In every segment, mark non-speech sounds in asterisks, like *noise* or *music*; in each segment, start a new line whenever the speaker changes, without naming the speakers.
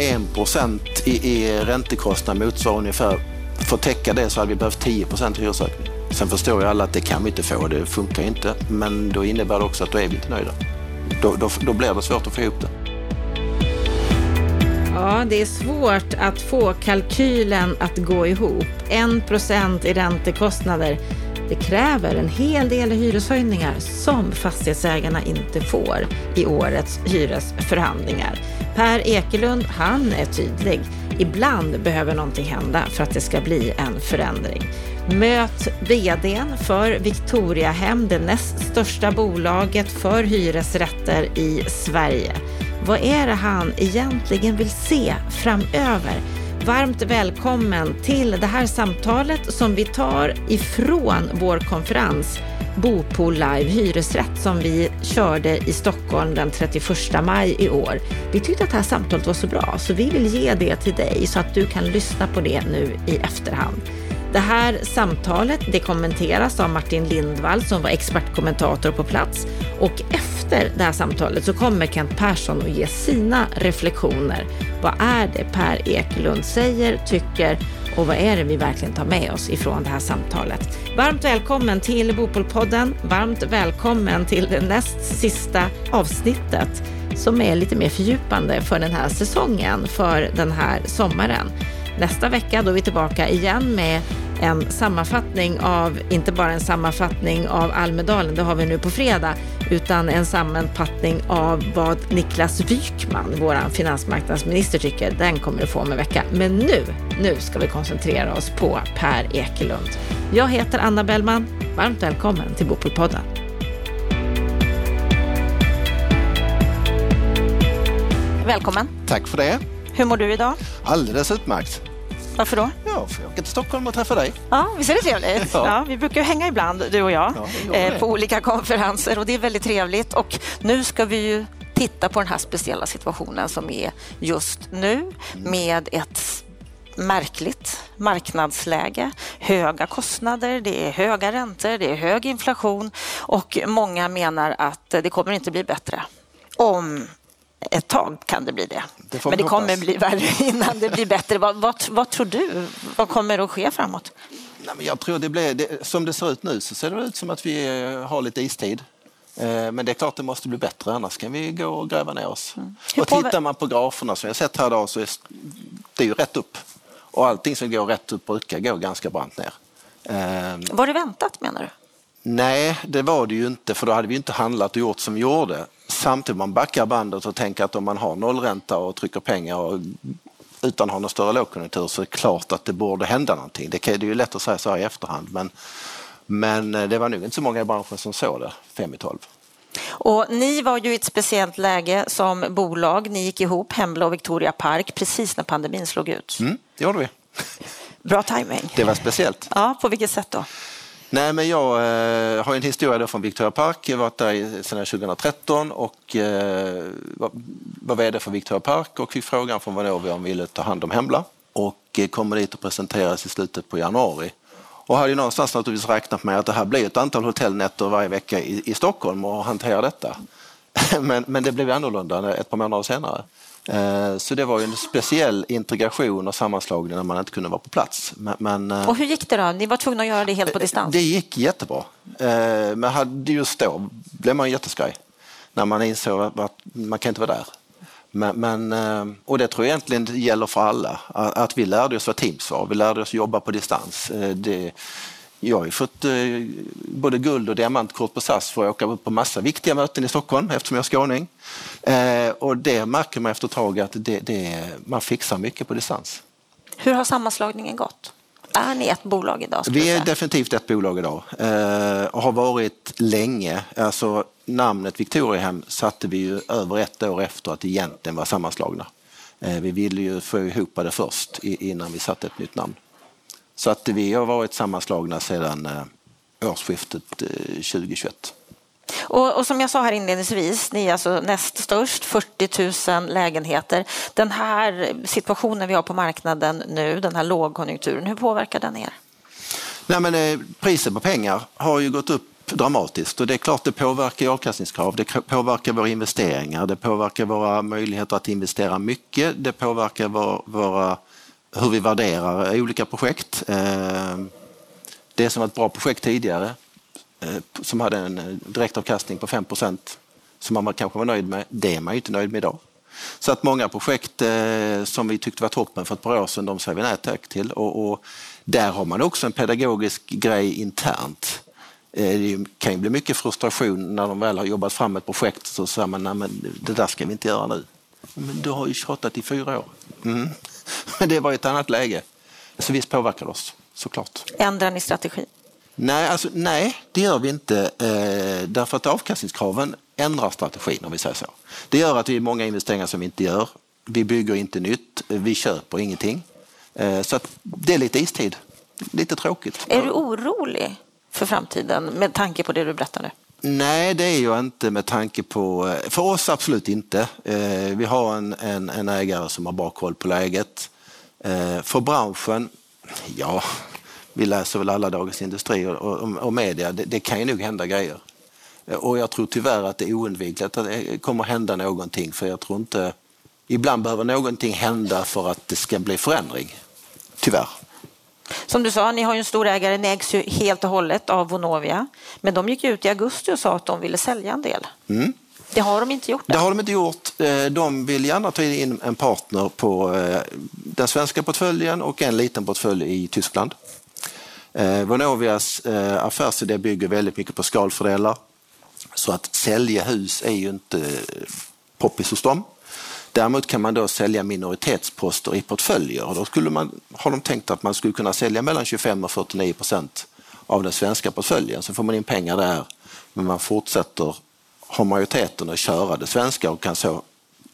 1 procent i, i räntekostnad motsvarar ungefär, för att täcka det så hade vi behövt 10 procent hyresökning. Sen förstår ju alla att det kan vi inte få, det funkar inte. Men då innebär det också att då är vi inte nöjda. Då, då, då blir det svårt att få ihop det.
Ja, det är svårt att få kalkylen att gå ihop. 1% i räntekostnader. Det kräver en hel del hyreshöjningar som fastighetsägarna inte får i årets hyresförhandlingar. Per Ekelund, han är tydlig. Ibland behöver någonting hända för att det ska bli en förändring. Möt vdn för Victoriahem, det näst största bolaget för hyresrätter i Sverige. Vad är det han egentligen vill se framöver? Varmt välkommen till det här samtalet som vi tar ifrån vår konferens Bopool Live Hyresrätt som vi körde i Stockholm den 31 maj i år. Vi tyckte att det här samtalet var så bra så vi vill ge det till dig så att du kan lyssna på det nu i efterhand. Det här samtalet det kommenteras av Martin Lindvall som var expertkommentator på plats och efter det här samtalet så kommer Kent Persson att ge sina reflektioner. Vad är det Per Ekelund säger, tycker och vad är det vi verkligen tar med oss ifrån det här samtalet? Varmt välkommen till Bopolpodden. Varmt välkommen till det näst sista avsnittet som är lite mer fördjupande för den här säsongen, för den här sommaren. Nästa vecka då är vi tillbaka igen med en sammanfattning av, inte bara en sammanfattning av Almedalen, det har vi nu på fredag, utan en sammanfattning av vad Niklas Wykman, vår finansmarknadsminister, tycker. Den kommer du få om en vecka. Men nu, nu ska vi koncentrera oss på Per Ekelund. Jag heter Anna Bellman. Varmt välkommen till Bopolpodden. Välkommen.
Tack för det.
Hur mår du idag?
Alldeles utmärkt.
Varför då?
Ja, för jag åker till Stockholm och träffa dig.
Ja, visst är det trevligt? Ja. ja vi brukar hänga ibland, du och jag, ja, eh, på olika konferenser och det är väldigt trevligt. Och nu ska vi ju titta på den här speciella situationen som är just nu mm. med ett märkligt marknadsläge, höga kostnader, det är höga räntor, det är hög inflation och många menar att det kommer inte bli bättre om ett tag kan det bli det. det Men det kommer hoppas. bli värre *laughs* innan det blir bättre. Vad, vad, vad, tror du? Vad kommer att ske framåt?
Nej, men jag tror det blir, det, som det ser ut nu så ser det ut som att vi eh, har lite istid. Eh, men det är klart det måste bli bättre, annars kan vi gå och gräva ner oss. Mm. Och tittar man på graferna som jag sett här idag så är det ju rätt upp. Och allting som går rätt upp brukar gå ganska brant ner.
Eh, var det väntat menar du?
Nej, det var det ju inte för då hade vi inte handlat och gjort som vi gjorde samtidigt man backar bandet och tänker att om man har nollränta och trycker pengar och, utan att ha någon större lågkonjunktur så är det klart att det borde hända någonting. Det, är ju lätt att säga så här i efterhand men, men eh, det var nog inte så många i branschen som såg det fem i tolv.
Och ni var ju i ett speciellt läge som bolag. Ni gick ihop, Hembla och Victoria Park, precis när pandemin slog ut.
Mm, det gjorde vi.
Bra timing.
Det var speciellt.
Ja, på vilket sätt då?
Nej, men jag eh, har en historia då från Victoria Park. Jag har varit där sedan 2013 och eh, var, var vd för Victoria Park och fick frågan från Vonovia om vi ville ta hand om Hembla och eh, kommer dit och presenteras i slutet på januari. Och hade ju någonstans naturligtvis räknat med att det här blir ett antal hotellnätter varje vecka i, i Stockholm och hantera detta. *laughs* men, men det blev annorlunda ett par månader senare. Eh, så det var ju en speciell integration och sammanslagning när man inte kunde vara på plats.
Men, eh, och hur gick det då? Ni var tvungna att göra det helt på distans?
Det gick jättebra. Eh, men just då blev man jätteskraj när man insåg att man kan inte vara där. Men, men, och det tror jag egentligen gäller för alla, att vi lärde oss vad Teams var, vi lärde oss jobba på distans. Det, jag har ju fått eh, både guld och diamantkort på SAS för att åka på massa viktiga möten i Stockholm eftersom jag är skåning. Eh, och det märker man efter ett tag att det, det, man fixar mycket på distans.
Hur har sammanslagningen gått? Är ni ett bolag idag?
Vi är definitivt ett bolag idag eh, och har varit länge. Alltså, namnet Victoriahem satte vi ju över ett år efter att egentligen var sammanslagna. Vi ville ju få ihop det först innan vi satte ett nytt namn. Så att vi har varit sammanslagna sedan eh, årsskiftet 2021.
Eh, och, och, som jag sa här inledningsvis, ni är alltså näst störst, 40 000 lägenheter. Den här situationen vi har på marknaden nu, den här lågkonjunkturen, hur påverkar den er?
Nej, men, eh, priset på pengar har ju gått upp dramatiskt och det är klart det påverkar avkastningskrav, det påverkar våra investeringar, det påverkar våra möjligheter att investera mycket, det påverkar våra, hur vi värderar olika projekt. Eh, det som var ett bra projekt tidigare eh, som hade en eh, direktavkastning på 5% som man kanske var nöjd med, det är man ju inte nöjd med idag. Så att många projekt som vi tyckte var toppen för ett par år sedan, de säger vi nej tack till. Och, och, där har man också en pedagogisk grej internt. Det kan ju bli mycket frustration när de väl har jobbat fram ett projekt så säger man nej men det där ska vi inte göra nu. Men du har ju tjatat i fyra år. Mm. Men det var ett annat läge. Så visst påverkar det oss, såklart.
Ändrar ni strategi?
Nej, alltså, nej, det gör vi inte. Eh, därför att avkastningskraven ändrar strategin om vi säger så. Det gör att vi har många investeringar som vi inte gör. Vi bygger inte nytt, vi köper ingenting. Eh, så det är lite istid. Lite tråkigt.
Är du orolig för framtiden med tanke på det du berättar nu?
Nej, det är jag inte med tanke på... Eh, för oss absolut inte. Eh, vi har en, en, en ägare som har bra koll på läget. Eh, för branschen, ja, vi läser väl alla Dagens Industri och, och, och media. Det, det, kan ju nog hända grejer. Och jag tror tyvärr att det är oundvikligt att det kommer hända någonting för jag tror inte... Ibland behöver någonting hända för att det ska bli förändring. Tyvärr.
Som du sa, ni har ju en stor ägare, ni ägs ju helt och hållet av Vonovia. Men de gick ut i augusti och sa att de ville sälja en del. Mm. Det har de inte gjort?
Det. det har de inte gjort. Eh, de vill gärna ta in en partner på eh, den svenska portföljen och en liten portfölj i Tyskland. Eh, Vonovias affärsidé bygger väldigt mycket på skalfördelar. Så att sälja hus är ju inte poppis hos dem. Däremot kan man då sälja minoritetsposter i portföljer och då skulle man, har de tänkt att man skulle kunna sälja mellan 25 och 49 procent av den svenska portföljen. Så får man in pengar där men man fortsätter ha majoriteten och köra det svenska och kan så,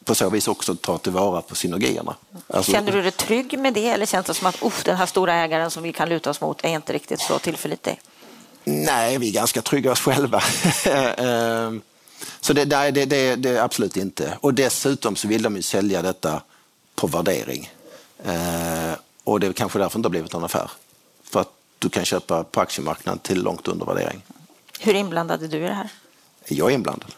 på så vis också ta tillvara på synergierna.
Alltså, Känner du dig trygg med det eller känns det som att den här stora ägaren som vi kan luta oss mot är inte riktigt så tillförlitlig?
Nej, vi är ganska trygga oss själva. *laughs* Så det, det, det, det, absolut inte. Och dessutom så vill de ju sälja detta på värdering. Ehm, och det är kanske därför det inte har blivit någon affär. För att du kan köpa på aktiemarknaden till långt under värdering.
Hur inblandad är du i det här?
Jag är inblandad.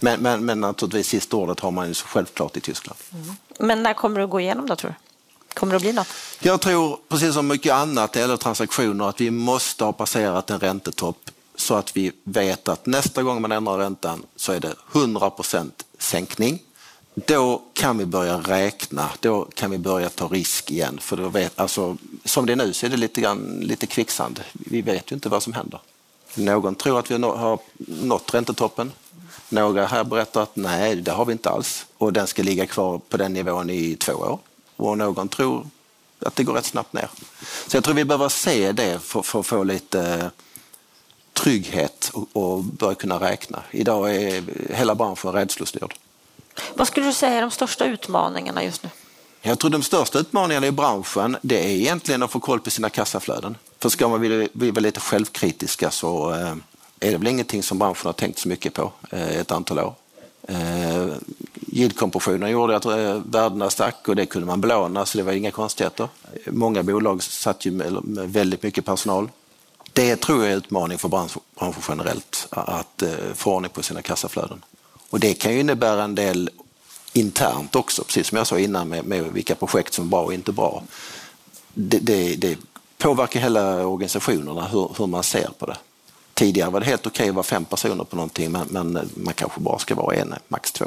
Men, men, men naturligtvis sista ordet har man ju självklart i Tyskland. Mm.
Men när kommer det att gå igenom då tror du? Kommer det att bli något?
Jag tror, precis som mycket annat eller transaktioner, att vi måste ha passerat en räntetopp så att vi vet att nästa gång man ändrar räntan så är det 100% sänkning. Då kan vi börja räkna, då kan vi börja ta risk igen. För då vet, alltså, som det är nu så är det lite, grann, lite kvicksand. Vi vet ju inte vad som händer. Någon tror att vi har nått räntetoppen. Några här berättar att nej, det har vi inte alls och den ska ligga kvar på den nivån i två år och någon tror att det går rätt snabbt ner. Så jag tror vi behöver se det för, för att få lite trygghet och, och börja kunna räkna. Idag är hela branschen rädslostyrd.
Vad skulle du säga är de största utmaningarna just nu?
Jag tror de största utmaningarna i branschen det är egentligen att få koll på sina kassaflöden. För ska man bli, vara lite självkritiska så eh, är det väl ingenting som branschen har tänkt så mycket på eh, ett antal år. Eh, Yieldkompressionen gjorde att eh, värdena stack och det kunde man belåna så det var inga konstigheter. Många bolag satt ju med väldigt mycket personal. Det tror jag är en utmaning för branschen generellt, att eh, få ordning på sina kassaflöden. Och det kan ju innebära en del internt också, precis som jag sa innan med, med vilka projekt som är bra och inte bra. Det, det, det påverkar hela organisationerna hur, hur, man ser på det. Tidigare var det helt okej okay att vara fem personer på någonting men, men man kanske bara ska vara en, max två.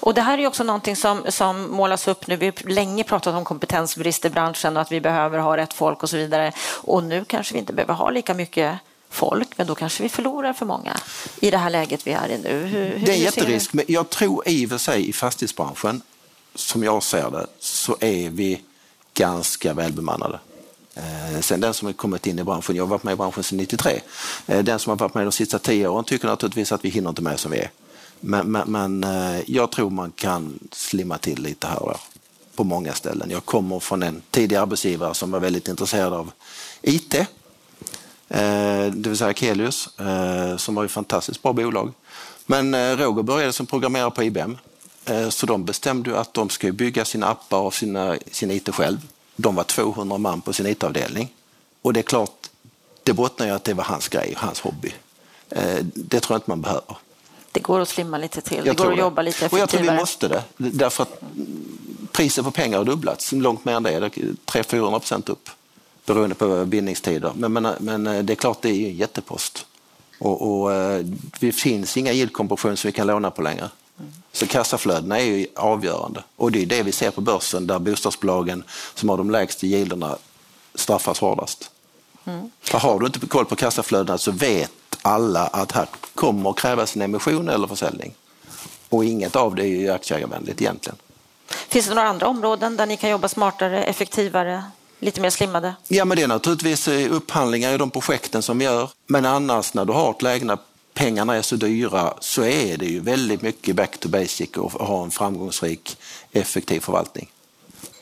Och det här är också någonting som, som målas upp nu. Vi har länge pratat om kompetensbrist i branschen och att vi behöver ha rätt folk och så vidare. Och nu kanske vi inte behöver ha lika mycket folk, men då kanske vi förlorar för många i det här läget vi är i nu. Hur,
hur det är en jätterisk, men jag tror i och för sig i fastighetsbranschen, som jag ser det, så är vi ganska välbemannade. Eh, sen den som har kommit in i branschen, jag har varit med i branschen sedan 93, eh, den som har varit med de sista tio åren tycker naturligtvis att vi hinner inte med som vi är. Men, men, men eh, jag tror man kan slimma till lite här och där på många ställen. Jag kommer från en tidig arbetsgivare som var väldigt intresserad av IT, eh, det vill säga Kelius, eh, som var ett fantastiskt bra bolag. Men Roger började som programmerare på IBM, så de bestämde att de skulle bygga sina appar och sina, sin IT själv. De var 200 man på sin IT-avdelning. Och det är klart, det bottnar ju att det var hans grej, hans hobby. Det tror jag inte man behöver.
Det går att slimma lite till, det går att jobba lite effektivare.
Och jag tror vi måste det, därför att priset på pengar har dubblats, långt mer än det, 300-400 procent upp beroende på bindningstider. Men, men, men, det är klart, det är en jättepost. Och, och det finns inga yieldkompression som vi kan låna på längre. Så kassaflödena är ju avgörande och det är det vi ser på börsen där bostadsbolagen som har de lägsta yielderna straffas hårdast. Mm. För har du inte koll på kassaflödena så vet alla att här kommer att krävas en emission eller försäljning. Och inget av det är ju aktieägarvänligt egentligen.
Finns det några andra områden där ni kan jobba smartare, effektivare, lite mer slimmade?
Ja, men det är naturligtvis upphandlingar i de projekten som vi gör. Men annars när du har ett läge pengarna är så dyra så är det ju väldigt mycket back to basic och ha en framgångsrik, effektiv förvaltning.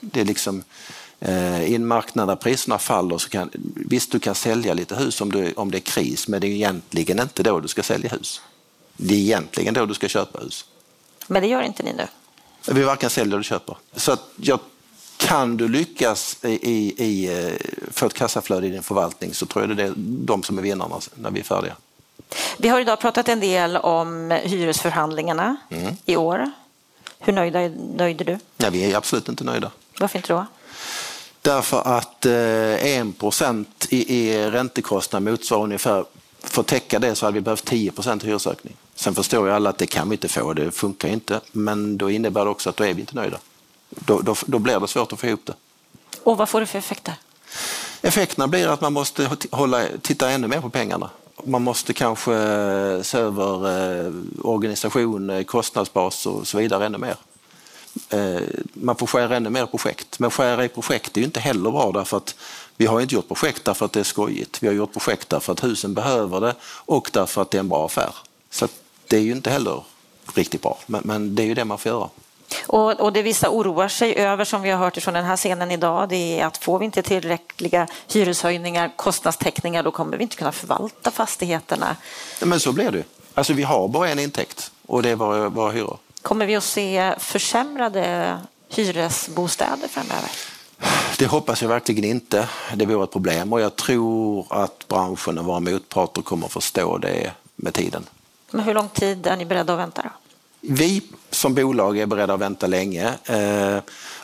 Det är liksom eh, i en marknad där priserna faller så kan visst du kan sälja lite hus om, du, om det är kris men det är egentligen inte då du ska sälja hus. Det är egentligen då du ska köpa hus.
Men det gör inte ni nu?
Vi varken säljer eller köper. Så att jag, kan du lyckas i, i, i, eh, få ett kassaflöde i din förvaltning så tror jag det är de som är vinnarna när vi är färdiga.
Vi har idag pratat en del om hyresförhandlingarna mm. i år. Hur nöjda är nöjde du?
Ja, vi är absolut inte nöjda.
Varför inte då?
Därför att eh, 1 procent i, i räntekostnad motsvarar ungefär, för att täcka det så hade vi behövt 10 procent hyresökning. Sen förstår ju alla att det kan vi inte få, det funkar inte. Men då innebär det också att då är vi inte nöjda. Då, då, då blir det svårt att få ihop det.
Och vad får det för effekter?
Effekterna blir att man måste hålla, titta ännu mer på pengarna man måste kanske eh, se över eh, organisation, eh, kostnadsbas och så vidare ännu mer. Man får skära ännu mer projekt, men skära i projekt är ju inte heller bra därför att vi har inte gjort projekt därför att det är skojigt. Vi har gjort projekt därför att husen behöver det och därför att det är en bra affär. Så det är ju inte heller riktigt bra, men, men det är ju det man får göra.
Och, och, det vissa oroar sig över, som vi har hört från den här scenen idag, det är att får vi inte tillräckliga hyreshöjningar, kostnadstäckningar, då kommer vi inte kunna förvalta fastigheterna.
Men så blir det Alltså vi har bara en intäkt och det är våra, våra hyror.
Kommer vi att se försämrade hyresbostäder framöver?
Det hoppas jag verkligen inte. Det vore ett problem och jag tror att branschen och våra motparter kommer att förstå det med tiden.
Men hur lång tid är ni beredda att vänta då?
Vi som bolag är beredda att vänta länge. Eh,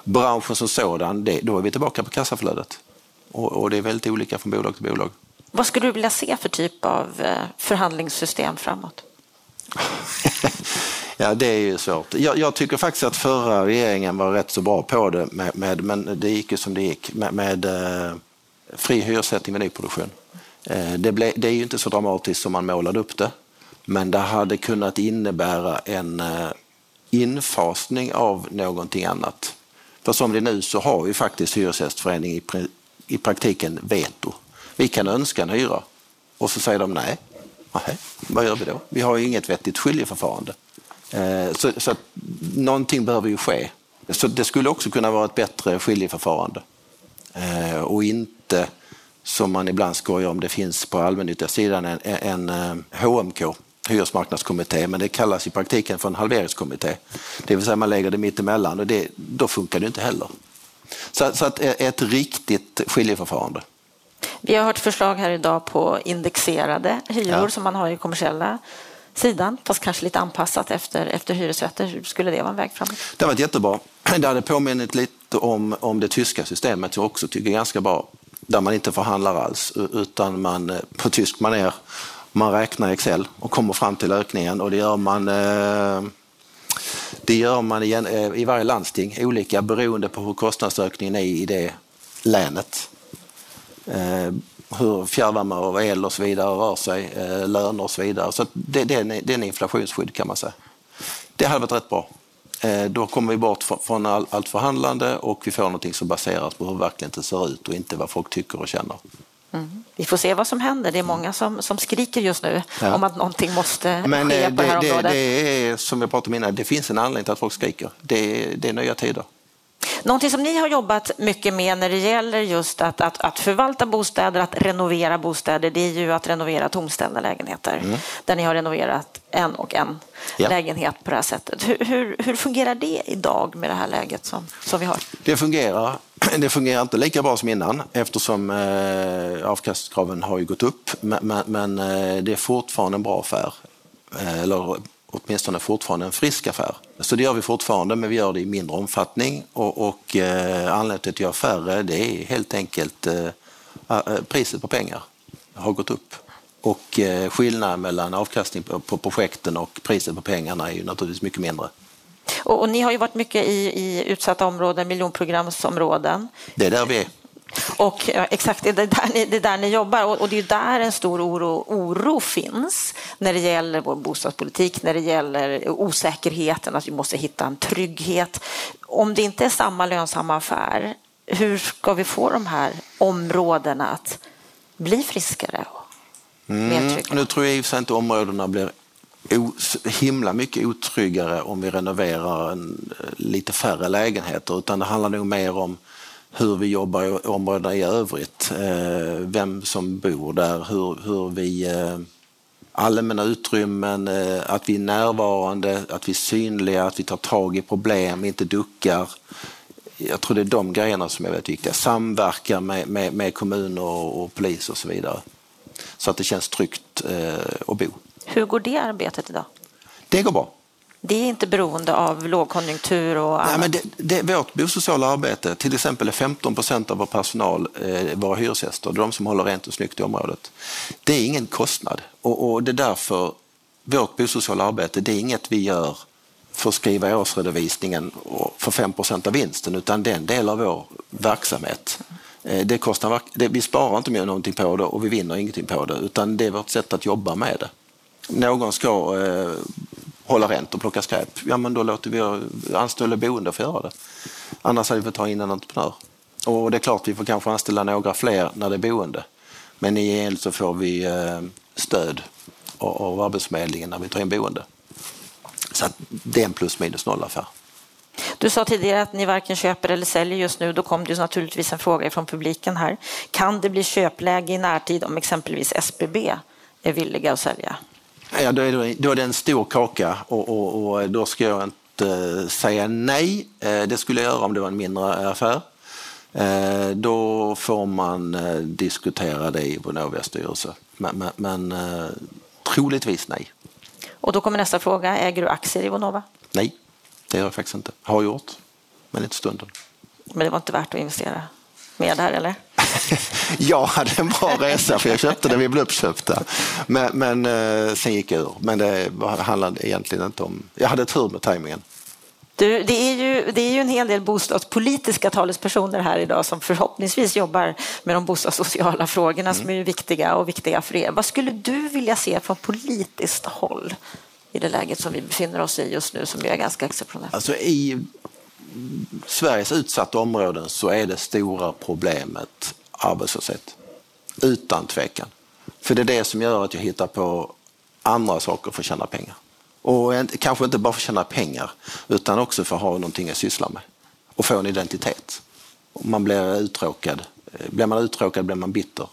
branschen som sådan, det, då är vi tillbaka på kassaflödet. Och, och, det är väldigt olika från bolag till bolag.
Vad skulle du vilja se för typ av eh, förhandlingssystem framåt? *laughs*
ja, det är ju svårt. Jag, jag, tycker faktiskt att förra regeringen var rätt så bra på det, med, med men det gick ju som det gick, med, med eh, fri hyressättning vid nyproduktion. Eh, det, ble, det är ju inte så dramatiskt som man målade upp det. Men det hade kunnat innebära en eh, infasning av någonting annat. För som det är nu så har ju faktiskt Hyresgästföreningen i, praktiken veto. Vi kan önska en hyra och så säger de nej. nej. Vad gör vi då? Vi har ju inget vettigt skiljeförfarande. Eh, så, så att någonting behöver ju ske. Så det skulle också kunna vara ett bättre skiljeförfarande. Eh, och inte som man ibland skojar om, det finns på allmännyttiga sidan en, en HMK, hyresmarknadskommitté, men det kallas i praktiken för en halveringskommitté. Det vill säga man lägger det mitt emellan och det, då funkar det inte heller. Så, så att ett riktigt skiljeförfarande.
Vi har hört förslag här idag på indexerade hyror ja. som man har i kommersiella sidan, fast kanske lite anpassat efter, efter hyresrätter. Skulle det vara en väg framåt?
Det var varit jättebra. *clears throat* Det hade påminnit lite om, om det tyska systemet, som jag också tycker är ganska bra, där man inte förhandlar alls, utan man eh, på tysk manér man räknar i Excel och kommer fram till ökningen och det gör man eh, det gör man igen, eh, i varje landsting, olika beroende på hur kostnadsökningen är i det länet. Eh, Eh, hur fjärrvärme och el och så vidare rör sig, löner och så vidare. Så det, det, är en, det är en inflationsskydd kan man säga. Det hade varit rätt bra. Då kommer vi bort från allt förhandlande och vi får någonting som baseras på hur verkligheten ser ut och inte vad folk tycker och känner.
Mm. Vi får se vad som händer. Det är många som, som skriker just nu ja. om att någonting måste Men ske
på det, här området. Det, det är som jag pratade om innan, det finns en anledning till att folk skriker. Det, det är nya tider.
Någonting som ni har jobbat mycket med när det gäller just att, att, att förvalta bostäder, att renovera bostäder, det är ju att renovera tomställda lägenheter. Mm. Där ni har renoverat en och en ja. lägenhet på det här sättet. Hur, hur, hur, fungerar det idag med det här läget som, som vi har?
Det fungerar. *clears throat* Det fungerar inte lika bra som innan eftersom eh, avkastkraven har ju gått upp. Men, men eh, det är fortfarande en bra affär. Eh, eller åtminstone fortfarande en frisk affär. Så det gör vi fortfarande, men vi gör det i mindre omfattning. Och, och eh, anledningen till att göra färre, det är helt enkelt eh, eh, priset på pengar har gått upp. Och eh, skillnaden mellan avkastning på, på projekten och priset på pengarna är ju naturligtvis mycket mindre.
Och, och, ni har ju varit mycket i, i utsatta områden, miljonprogramsområden.
Det är där vi är.
Och ja, exakt, det är, där ni, det är där ni jobbar och, och det är där en stor oro, oro finns när det gäller vår bostadspolitik, när det gäller osäkerheten, att vi måste hitta en trygghet. Om det inte är samma lönsamma affär, hur ska vi få de här områdena att bli friskare och mer
mm, Nu tror jag i och för sig inte områdena blir himla mycket otryggare om vi renoverar en, lite färre lägenheter utan det handlar nog mer om hur vi jobbar i områdena i övrigt. Eh, vem som bor där, hur, hur vi eh, allmänna utrymmen, eh, att vi är närvarande, att vi är synliga, att vi tar tag i problem, inte duckar. Jag tror det är de grejerna som är väldigt viktiga. Samverka med, med, med kommuner och, polis och så vidare. Så att det känns tryggt att bo.
Hur går det arbetet idag?
Det går bra.
Det är inte beroende av lågkonjunktur och annat?
Nej, men det, det, vårt bosociala arbete, till exempel är 15 procent av vår personal eh, våra hyresgäster, de som håller rent och snyggt i området. Det är ingen kostnad och, och det är därför vårt bosociala arbete, det är inget vi gör för att skriva i årsredovisningen för 5 procent av vinsten, utan det är en del av vår verksamhet. Eh, det kostar, det, vi sparar inte mer någonting på det och vi vinner ingenting på det, utan det är vårt sätt att jobba med det. Någon ska eh, hålla rent och plocka skräp, ja men då låter vi anställa boende för att göra det. Annars hade vi fått ta in en entreprenör. Och det är klart vi får kanske anställa några fler när det är boende. Men i gengäld så får vi eh, stöd av Arbetsförmedlingen när vi tar in boende. Så det är en plus minus noll affär.
Du sa tidigare att ni varken köper eller säljer just nu. Då kom det naturligtvis en fråga från publiken här. Kan det bli köpläge i närtid om exempelvis SBB är villiga att sälja?
Ja, då är det, då är det en stor kaka och, och, och då ska jag inte säga nej. Eh, det skulle jag göra om det var en mindre affär. Eh, då får man eh, diskutera det i Vonovias styrelse. Men, men, men troligtvis nej.
Och då kommer nästa fråga. Äger du aktier i Vonova?
Nej, det gör jag faktiskt inte. Har gjort, men inte stunden.
Men det var inte värt att investera mer där, eller? *laughs*
jag hade en bra resa för jag köpte den, vi blev uppköpta. Men, men eh, sen gick jag ur. Men det handlade egentligen inte om... Jag hade tur med tajmingen.
Du, det, är ju, det är ju en hel del bostadspolitiska talespersoner här idag som förhoppningsvis jobbar med de bostadssociala frågorna mm. som är viktiga och viktiga för er. Vad skulle du vilja se från politiskt håll i det läget som vi befinner oss i just nu som är ganska exceptionellt?
Alltså i Sveriges utsatta områden så är det stora problemet arbetslöshet. Utan tvekan. För det är det som gör att jag hittar på andra saker för att tjäna pengar. Och kanske inte bara för att tjäna pengar utan också för att ha någonting att syssla med och få en identitet. Man blir uttråkad. Blir man uttråkad blir man bitter.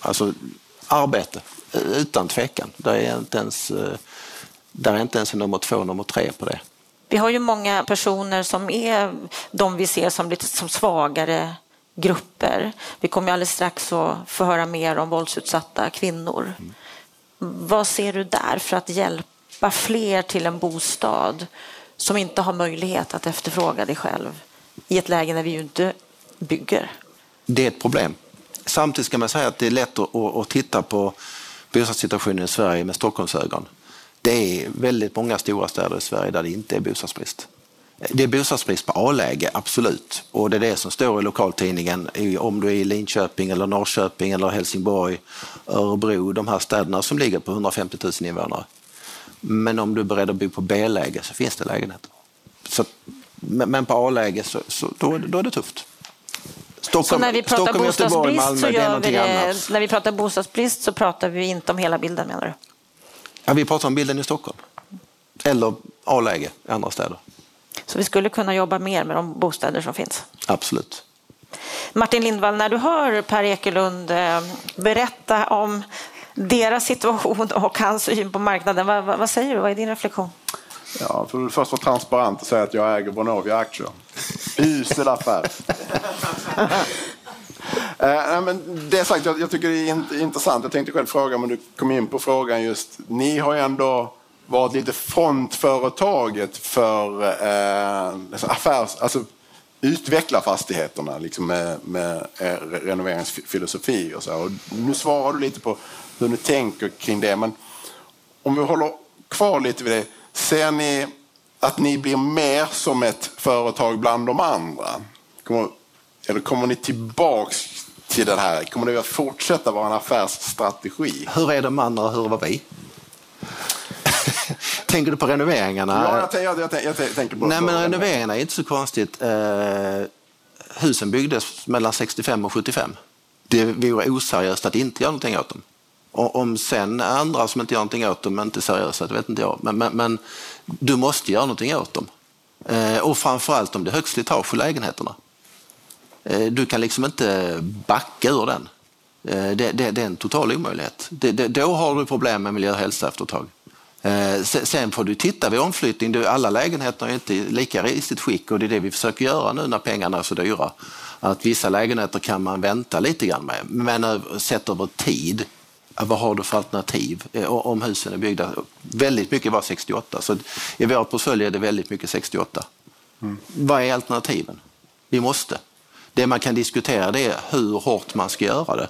Alltså arbete, utan tvekan. Där är inte ens, eh, där är inte ens nummer två nummer tre på det.
Vi har ju många personer som är de vi ser som lite som svagare grupper. Vi kommer alldeles strax att få höra mer om våldsutsatta kvinnor. Mm. Vad ser du där för att hjälpa fler till en bostad som inte har möjlighet att efterfråga dig själv i ett läge när vi ju inte bygger?
Det är ett problem. Samtidigt ska man säga att det är lätt att, titta på bostadssituationen i Sverige med Stockholmsögon. Det är väldigt många stora städer i Sverige där det inte är bostadsbrist. Det är bostadsbrist på A-läge, absolut. Och det är det som står i lokaltidningen om du är i Linköping, eller Norrköping, eller Helsingborg, Örebro, de här städerna som ligger på 150 000 invånare. Men om du är beredd att bo på B-läge så finns det lägenheter. Så, men på A-läge så, så då, då är det tufft.
Stockholm, så när vi pratar Stockholm, bostadsbrist Malmö, så gör vi det, när vi pratar bostadsbrist så pratar vi inte om hela bilden menar du?
Ja, vi pratar om bilden i Stockholm. Eller A-läge i andra städer.
Så
vi skulle kunna jobba mer med de bostäder som finns.
Absolut.
Martin Lindvall, när du hör Per Ekelund eh, berätta om deras situation och hans syn på marknaden, vad, vad, säger du? Vad är din reflektion?
Ja, för att först vara transparent och säga att jag äger Vonovia-aktier. Usel affär. *laughs* eh, men det sagt, jag, jag, tycker det är intressant. Jag tänkte själv fråga, men du kom in på frågan just. Ni har ju ändå varit lite frontföretaget för eh, alltså affärs, alltså utveckla fastigheterna liksom med, med eh, renoveringsfilosofi och så. Och nu svarar du lite på hur ni tänker kring det. Men om vi håller kvar lite vid det. Ser ni att ni blir mer som ett företag bland de andra? Kommer, eller kommer ni tillbaks till det här? Kommer det att fortsätta vara en affärsstrategi?
Hur är de andra och hur var vi? *laughs* tänker du på renoveringarna?
Ja, jag, jag, jag, jag tänker på
Nej, men renoveringarna är inte så konstigt. Eh, husen byggdes mellan 65 och 75. Det vore oseriöst att inte göra någonting åt dem. Och om sen andra som inte gör någonting åt dem är inte seriösa, det vet inte jag. Men, men, men du måste göra någonting åt dem. Eh, och framförallt om det är högt slitage i lägenheterna. Eh, du kan liksom inte backa ur den. Eh, det, det, det, är en total omöjlighet. Det, då har du problem med miljö och hälsa efter ett tag. Eh, sen får du titta vid omflyttning. Alla lägenheter är inte lika risigt skick och det är det vi försöker göra nu när pengarna är så dyra. Att vissa lägenheter kan man vänta lite grann med, men sett över tid vad har du för alternativ om husen är byggda? Väldigt mycket var 68, så i vår portfölj är det väldigt mycket 68. Mm. Vad är alternativen? Vi måste. Det man kan diskutera det är hur hårt man ska göra det.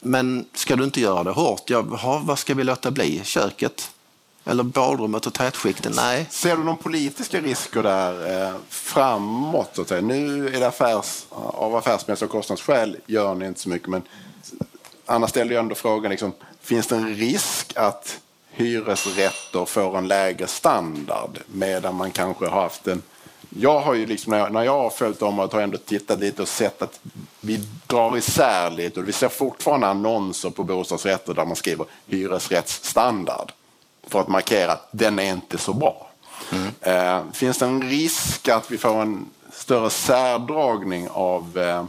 Men ska du inte göra det hårt, ja, vad ska vi låta bli? Köket? Eller badrummet och tätskikten? Nej.
Ser du någon politiska risker där eh, framåt? Så att säga? Nu är det affärs, av affärsmässiga och kostnadsskäl gör ni inte så mycket. Men Anna ställde ju ändå frågan, liksom, finns det en risk att hyresrätter får en lägre standard medan man kanske har haft en jag har ju liksom, när jag, har följt området har jag ändå tittat lite och sett att vi drar isär lite och vi ser fortfarande annonser på bostadsrätter där man skriver hyresrättsstandard för att markera att den är inte så bra. Mm. Eh, finns det en risk att vi får en större särdragning av, eh,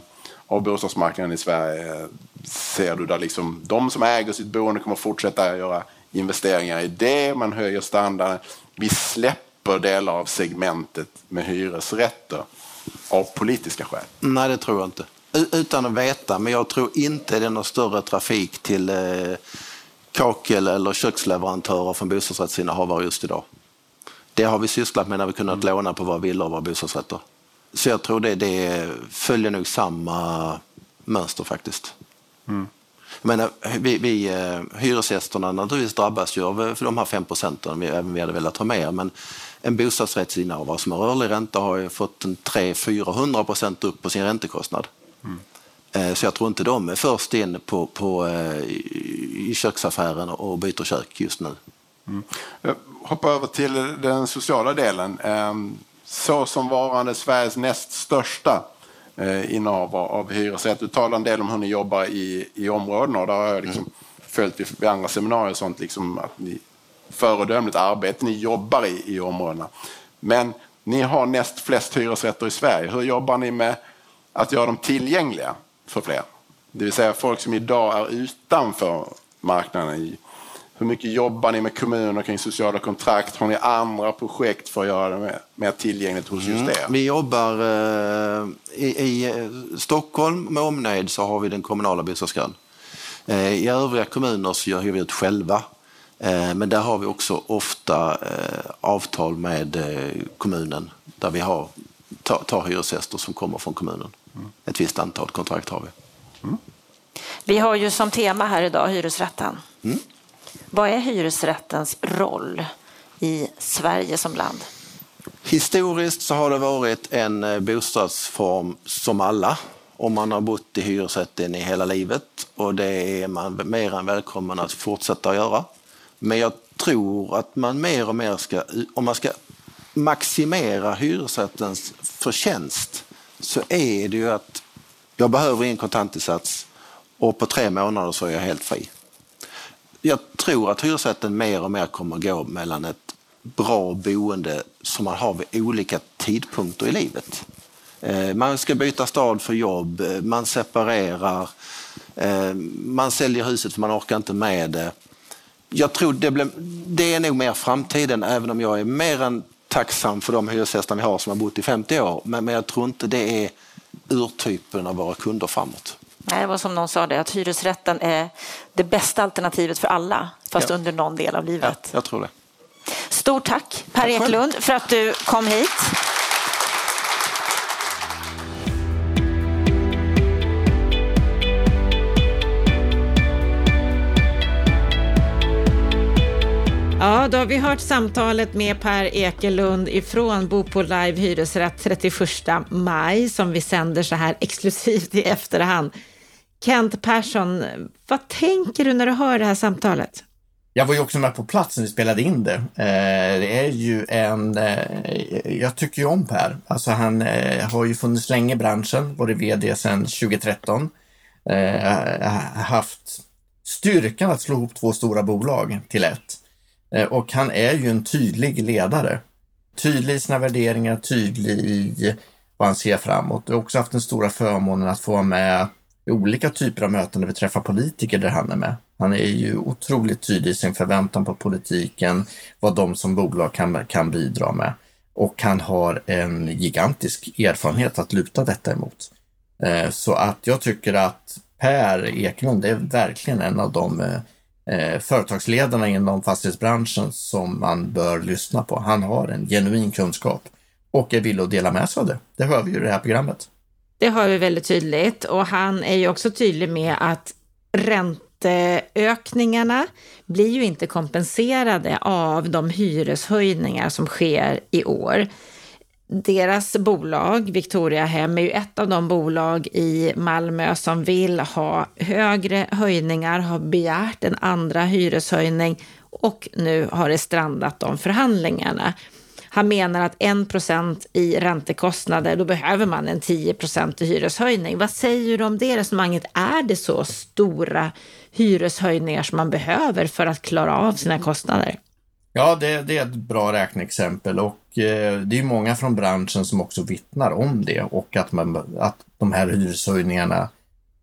av bostadsmarknaden i Sverige? Ser du där liksom de som äger sitt boende kommer fortsätta göra investeringar i det, man höjer standarden. Vi släpper delar av segmentet med hyresrätter av politiska skäl.
Nej, det tror jag inte. Utan att veta, men jag tror inte det är någon större trafik till eh, kakel eller köksleverantörer från bostadsrättsinnehavare just idag. Det har vi sysslat med när vi kunnat mm. låna på våra villor och våra bostadsrätter. Så jag tror det, det följer nog samma mönster faktiskt. Mm. Jag menar, vi, vi, eh, hyresgästerna naturligtvis drabbas ju av de här 5 procenten, vi, även vi hade velat ha mer. Men en bostadsrättsinnehavare som har rörlig ränta har ju fått en 300-400 procent upp på sin räntekostnad. Mm. Eh, så jag tror inte de är först in på, på, eh, i köksaffären och byter kök just nu.
Mm. Hoppa över till den sociala delen. Ehm, så som varande Sveriges näst största eh, innehav av hyresrätt. Du talar en del om hur ni jobbar i, i områdena och där har jag liksom mm. följt vid, andra seminarier och sånt liksom att ni föredömligt arbete ni jobbar i, i områdena. Men ni har näst flest hyresrätter i Sverige. Hur jobbar ni med att göra dem tillgängliga för fler? Det vill säga folk som idag är utanför marknaden. Hur mycket jobbar ni med kommuner kring sociala kontrakt? Har ni andra projekt för att göra det mer tillgängligt hos just mm. er?
Vi jobbar eh, i, i, eh, Stockholm med omnejd så har vi den kommunala bostadskön. Eh, I övriga kommuner så gör vi ut själva. Eh, men där har vi också ofta eh, avtal med eh, kommunen där vi har, tar, tar hyresgäster som kommer från kommunen. Mm. Ett visst antal kontrakt har vi. Mm.
Vi har ju som tema här idag hyresrätten. Vad är hyresrättens roll i Sverige som land?
Historiskt så har det varit en eh, bostadsform som alla om man har bott i hyresrätten i hela livet och det är man mer än välkommen att fortsätta att göra. Men jag tror att man mer och mer ska, om man ska maximera hyresrättens förtjänst så är det ju att jag behöver en kontantinsats och på tre månader så är jag helt fri. Jag tror att hyresrätten mer och mer kommer att gå mellan ett bra boende som man har vid olika tidpunkter i livet. Eh, man ska byta stad för jobb, eh, man separerar, eh, man säljer huset för man orkar inte med det. Jag tror det, blir, det är nog mer framtiden, även om jag är mer än tacksam för de hyresgäster vi har som har bott i 50 år. Men, men jag tror inte det är urtypen av våra kunder framåt.
Nej, det var som någon sa det, att hyresrätten är det bästa alternativet för alla, fast ja. under någon del av livet.
Ja, jag tror det.
Stort tack Per tack Eklund för att du kom hit. Ja, då har vi hört samtalet med Per Ekelund ifrån Bo på Live Hyresrätt 31 maj som vi sänder så här exklusivt i efterhand. Kent Persson, vad tänker du när du hör det här samtalet?
Jag var ju också med på plats när vi spelade in det. Eh, det är ju en... Eh, jag tycker ju om Per. Alltså han eh, har ju funnits länge i branschen, varit VD sedan 2013. Haft styrkan att slå ihop två stora bolag till ett. Och han är ju en tydlig ledare. Tydlig i sina värderingar, tydlig i vad han ser framåt. Jag har också haft den stora förmånen att få vara med i olika typer av möten där vi träffar politiker där han är med. Han är ju otroligt tydlig i sin förväntan på politiken, vad de som bolag kan, kan bidra med. Och han har en gigantisk erfarenhet att luta detta emot. Eh, så att jag tycker att Per Eklund är verkligen en av de eh, företagsledarna inom fastighetsbranschen som man bör lyssna på. Han har en genuin kunskap och är villig att dela med sig av det. Det hör vi ju i det här programmet.
Det hör vi väldigt tydligt och han är ju också tydlig med att ränteökningarna blir ju inte kompenserade av de hyreshöjningar som sker i år. Deras bolag, Victoria Hem, är ju ett av de bolag i Malmö som vill ha högre höjningar, har begärt en andra hyreshöjning och nu har det strandat de förhandlingarna. Han menar att 1 i räntekostnader, då behöver man en 10 i hyreshöjning. Vad säger du om det resonemanget? Är det så stora hyreshöjningar som man behöver för att klara av sina kostnader?
Ja, det, det är ett bra räkneexempel och eh, det är många från branschen som också vittnar om det och att, man, att de här hyreshöjningarna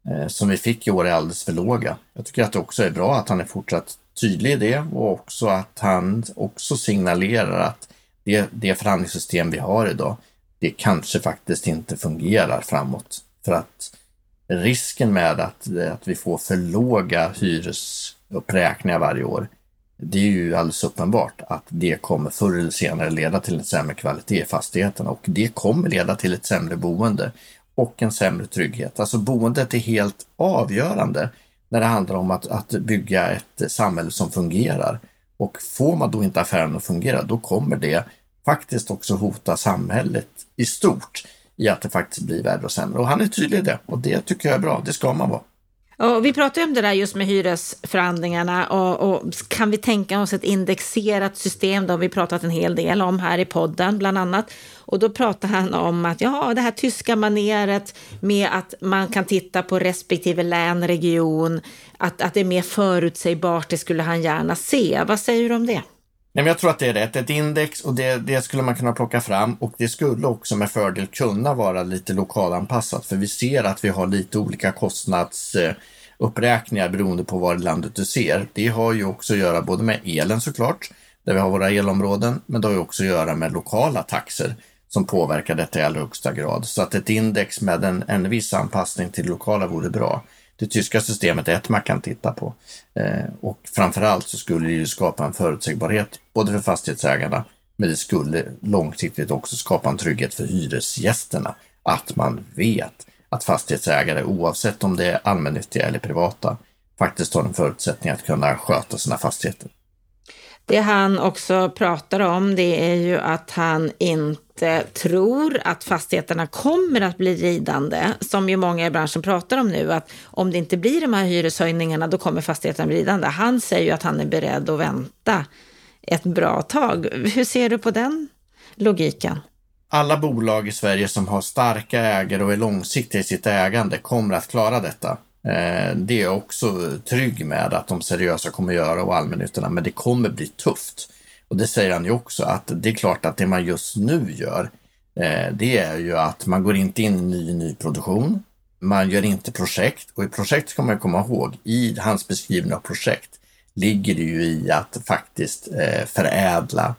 eh, som vi fick i år är alldeles för låga. Jag tycker att det också är bra att han är fortsatt tydlig i det och också att han också signalerar att det, det förhandlingssystem vi har idag, det kanske faktiskt inte fungerar framåt. För att risken med att, att vi får för låga hyresuppräkningar varje år, det är ju alldeles uppenbart att det kommer förr eller senare leda till en sämre kvalitet i fastigheterna och det kommer leda till ett sämre boende och en sämre trygghet. Alltså boendet är helt avgörande när det handlar om att, att bygga ett samhälle som fungerar. Och får man då inte affären att fungera, då kommer det faktiskt också hota samhället i stort i att det faktiskt blir värre och sämre. Och han är tydlig i det och det tycker jag är bra. Det ska man vara.
Och vi pratade om det där just med hyresförhandlingarna och, och, kan vi tänka oss ett indexerat system? Det har vi pratat en hel del om här i podden bland annat. Och då pratar han om att ja, det här tyska maneret med att man kan titta på respektive län, region, att, att det är mer förutsägbart, det skulle han gärna se. Vad säger du om det?
Nej, men jag tror att det är rätt. Ett index och det, det, skulle man kunna plocka fram och det skulle också med fördel kunna vara lite lokalanpassat för vi ser att vi har lite olika kostnadsuppräkningar beroende på var i landet du ser. Det har ju också att göra både med elen såklart, där vi har våra elområden, men det har ju också att göra med lokala taxor som påverkar detta i allra högsta grad. Så att ett index med en, en viss anpassning till lokala vore bra det tyska systemet är ett man kan titta på. Eh, och framförallt så skulle det ju skapa en förutsägbarhet både för fastighetsägarna men det skulle långsiktigt också skapa en trygghet för hyresgästerna. Att man vet att fastighetsägare, oavsett om det är allmännyttiga eller privata, faktiskt har en förutsättning att kunna sköta sina fastigheter.
Det han också pratar om det är ju att han inte tror att fastigheterna kommer att bli ridande, som ju många i branschen pratar om nu, att om det inte blir de här hyreshöjningarna då kommer fastigheterna bli ridande. Han säger ju att han är beredd att vänta ett bra tag. Hur ser du på den logiken?
Alla bolag i Sverige som har starka ägare och är långsiktiga i sitt ägande kommer att klara detta. Eh, det är jag också trygg med att de seriösa kommer göra och allmännyttorna, men det kommer bli tufft. Och det säger han ju också att det är klart att det man just nu gör, eh, det är ju att man går inte in i ny nyproduktion. Man gör inte projekt och i projekt ska man komma ihåg, i hans beskrivning av projekt ligger det ju i att faktiskt eh, förädla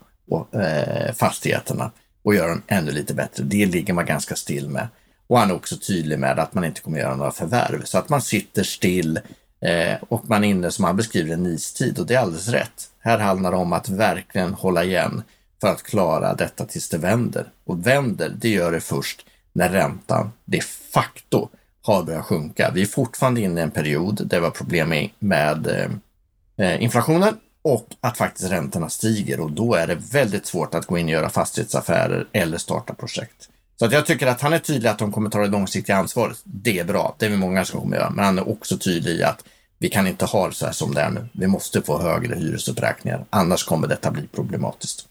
fastigheterna och göra dem ännu lite bättre. Det ligger man ganska still med. Och han är också tydlig med att man inte kommer göra några förvärv så att man sitter still eh, och man är inne, som han beskriver, en istid och det är alldeles rätt. Här handlar det om att verkligen hålla igen för att klara detta tills det vänder. Och vänder, det gör det först när räntan de facto har börjat sjunka. Vi är fortfarande inne i en period där vi har problem med eh, eh, inflationen och att faktiskt räntorna stiger och då är det väldigt svårt att gå in och göra fastighetsaffärer eller starta projekt. Så att jag tycker att han är tydlig att de kommer ta det långsiktiga ansvaret. Det är bra, det är vi många som kommer göra, men han är också tydlig i att vi kan inte ha det så här som det är nu. Vi måste få högre hyresuppräkningar, annars kommer detta bli problematiskt.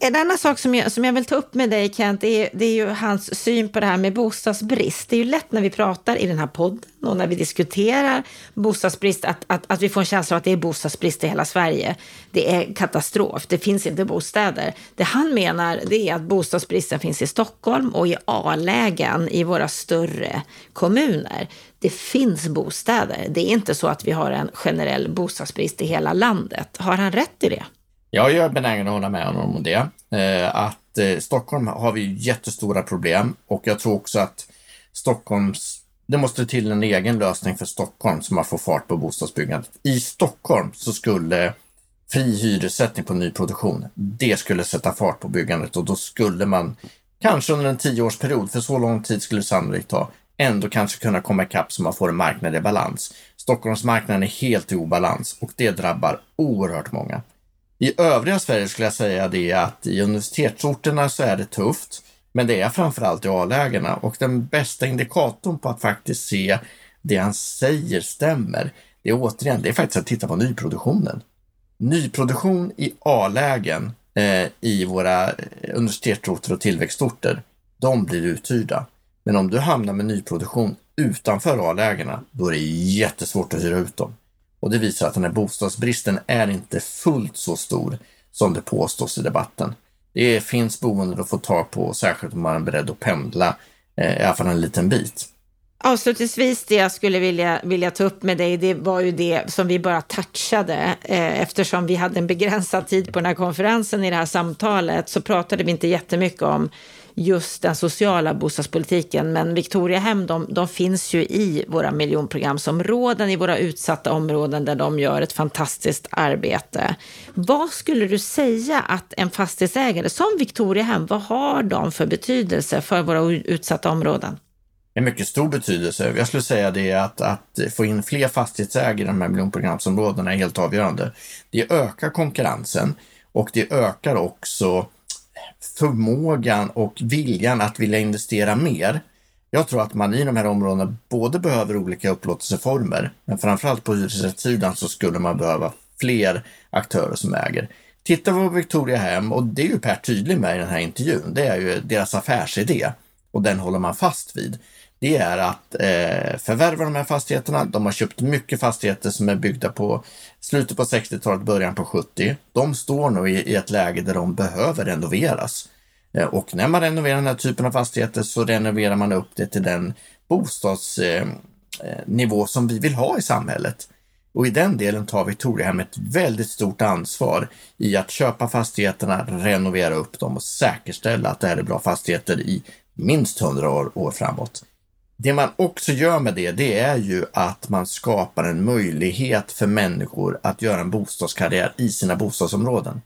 En annan sak som jag, som jag vill ta upp med dig Kent, det är, det är ju hans syn på det här med bostadsbrist. Det är ju lätt när vi pratar i den här podden och när vi diskuterar bostadsbrist att, att, att vi får en känsla av att det är bostadsbrist i hela Sverige. Det är katastrof, det finns inte bostäder. Det han menar det är att bostadsbristen finns i Stockholm och i A-lägen i våra större kommuner. Det finns bostäder. Det är inte så att vi har en generell bostadsbrist i hela landet. Har han rätt i det?
Jag är benägen att hålla med honom om det. Eh, att eh, Stockholm har vi jättestora problem och jag tror också att Stockholms det måste till en egen lösning för Stockholm som man får fart på bostadsbyggandet. I Stockholm så skulle fri hyressättning på nyproduktion, det skulle sätta fart på byggandet och då skulle man kanske under en tioårsperiod, för så lång tid skulle det sannolikt ta, ändå kanske kunna komma ikapp så man får en marknad i balans. Stockholmsmarknaden är helt i obalans och det drabbar oerhört många. I övriga Sverige skulle jag säga det att i universitetsorterna så är det tufft, men det är framförallt i A-lägena och den bästa indikatorn på att faktiskt se det han säger stämmer, det är återigen, det är faktiskt att titta på nyproduktionen. Nyproduktion i A-lägen eh, i våra eh, universitetsorter och tillväxtorter, de blir uthyrda. Men om du hamnar med nyproduktion utanför A-lägena, då är det jättesvårt att hyra ut dem. Och det visar att den här bostadsbristen är inte fullt så stor som det påstås i debatten. Det finns boenden att få tag på, särskilt om man är beredd att pendla, eh, i alla fall en liten bit.
Avslutningsvis, det jag skulle vilja, vilja ta upp med dig, det var ju det som vi bara touchade. Eh, eftersom vi hade en begränsad tid på den här konferensen i det här samtalet så pratade vi inte jättemycket om just den sociala bostadspolitiken. Men Victoriahem, de, de finns ju i våra miljonprogramsområden, i våra utsatta områden där de gör ett fantastiskt arbete. Vad skulle du säga att en fastighetsägare som Victoriahem, vad har de för betydelse för våra utsatta områden?
En mycket stor betydelse. Jag skulle säga det att, att få in fler fastighetsägare i de här miljonprogramsområdena är helt avgörande. Det ökar konkurrensen och det ökar också förmågan och viljan att vilja investera mer. Jag tror att man i de här områdena både behöver olika upplåtelseformer, men framförallt på hyresrättssidan så skulle man behöva fler aktörer som äger. Titta på Victoria Hem och det är ju Per tydlig med i den här intervjun. Det är ju deras affärsidé och den håller man fast vid det är att eh, förvärva de här fastigheterna. De har köpt mycket fastigheter som är byggda på slutet på 60-talet, början på 70. De står nu i, i ett läge där de behöver renoveras. Eh, och när man renoverar den här typen av fastigheter så renoverar man upp det till den bostadsnivå eh, eh som vi vill ha i samhället. Och i den delen tar Victoriahem ett väldigt stort ansvar i att köpa fastigheterna, renovera upp dem och säkerställa att det här är bra fastigheter i minst 100 år, år framåt. Det man också gör med det, det är ju att man skapar en möjlighet för människor att göra en bostadskarriär i sina bostadsområden.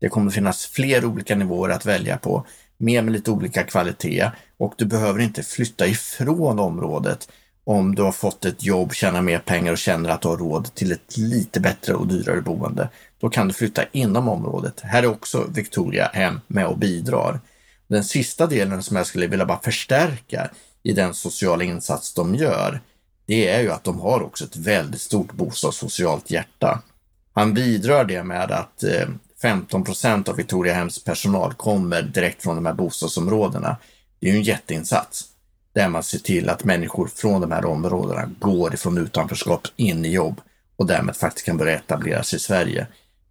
Det kommer finnas fler olika nivåer att välja på, mer med lite olika kvalitet och du behöver inte flytta ifrån området om du har fått ett jobb, tjänar mer pengar och känner att du har råd till ett lite bättre och dyrare boende. Då kan du flytta inom området. Här är också Victoria hem med och bidrar. Den sista delen som jag skulle vilja bara förstärka i den sociala insats de gör, det är ju att de har också ett väldigt stort bostadssocialt hjärta. Han bidrar det med att eh, 15 procent av Victoriahems personal kommer direkt från de här bostadsområdena. Det är ju en jätteinsats där man ser till att människor från de här områdena går ifrån utanförskap in i jobb och därmed faktiskt kan börja etablera sig i Sverige.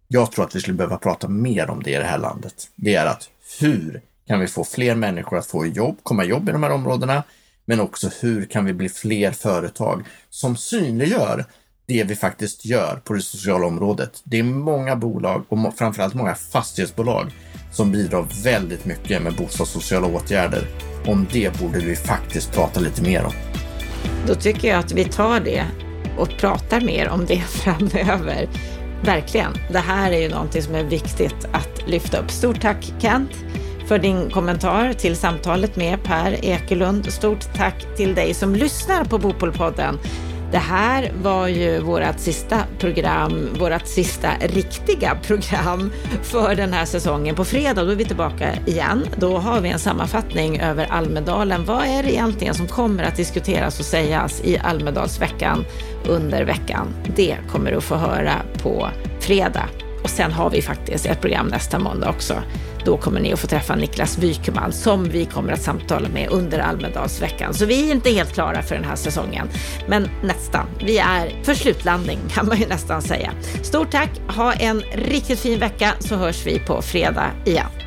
Jag tror att vi skulle behöva prata mer om det i det här landet. Det är att hur kan vi få fler människor att få jobb, komma jobb i de här områdena? Men också hur kan vi bli fler företag som synliggör det vi faktiskt gör på det sociala området. Det är många bolag och framförallt många fastighetsbolag som bidrar väldigt mycket med bostadssociala åtgärder. Om det borde vi faktiskt prata lite mer om.
Då tycker jag att vi tar det och pratar mer om det *laughs* framöver. Verkligen. Det här är ju någonting som är viktigt att lyfta upp. Stort tack Kent för din kommentar till samtalet med Per Ekelund. Stort tack till dig som lyssnar på Bopolpodden. Det här var ju vårt sista program, vårt sista riktiga program för den här säsongen. På fredag då är vi tillbaka igen. Då har vi en sammanfattning över Almedalen. Vad är det egentligen som kommer att diskuteras och sägas i Almedalsveckan under veckan? Det kommer du att få höra på fredag. Och sen har vi faktiskt ett program nästa måndag också då kommer ni att få träffa Niklas Wykman som vi kommer att samtala med under Almedalsveckan. Så vi är inte helt klara för den här säsongen, men nästan. Vi är för slutlandning *laughs* kan man ju nästan säga. Stort tack, ha en riktigt fin vecka så hörs vi på fredag igen.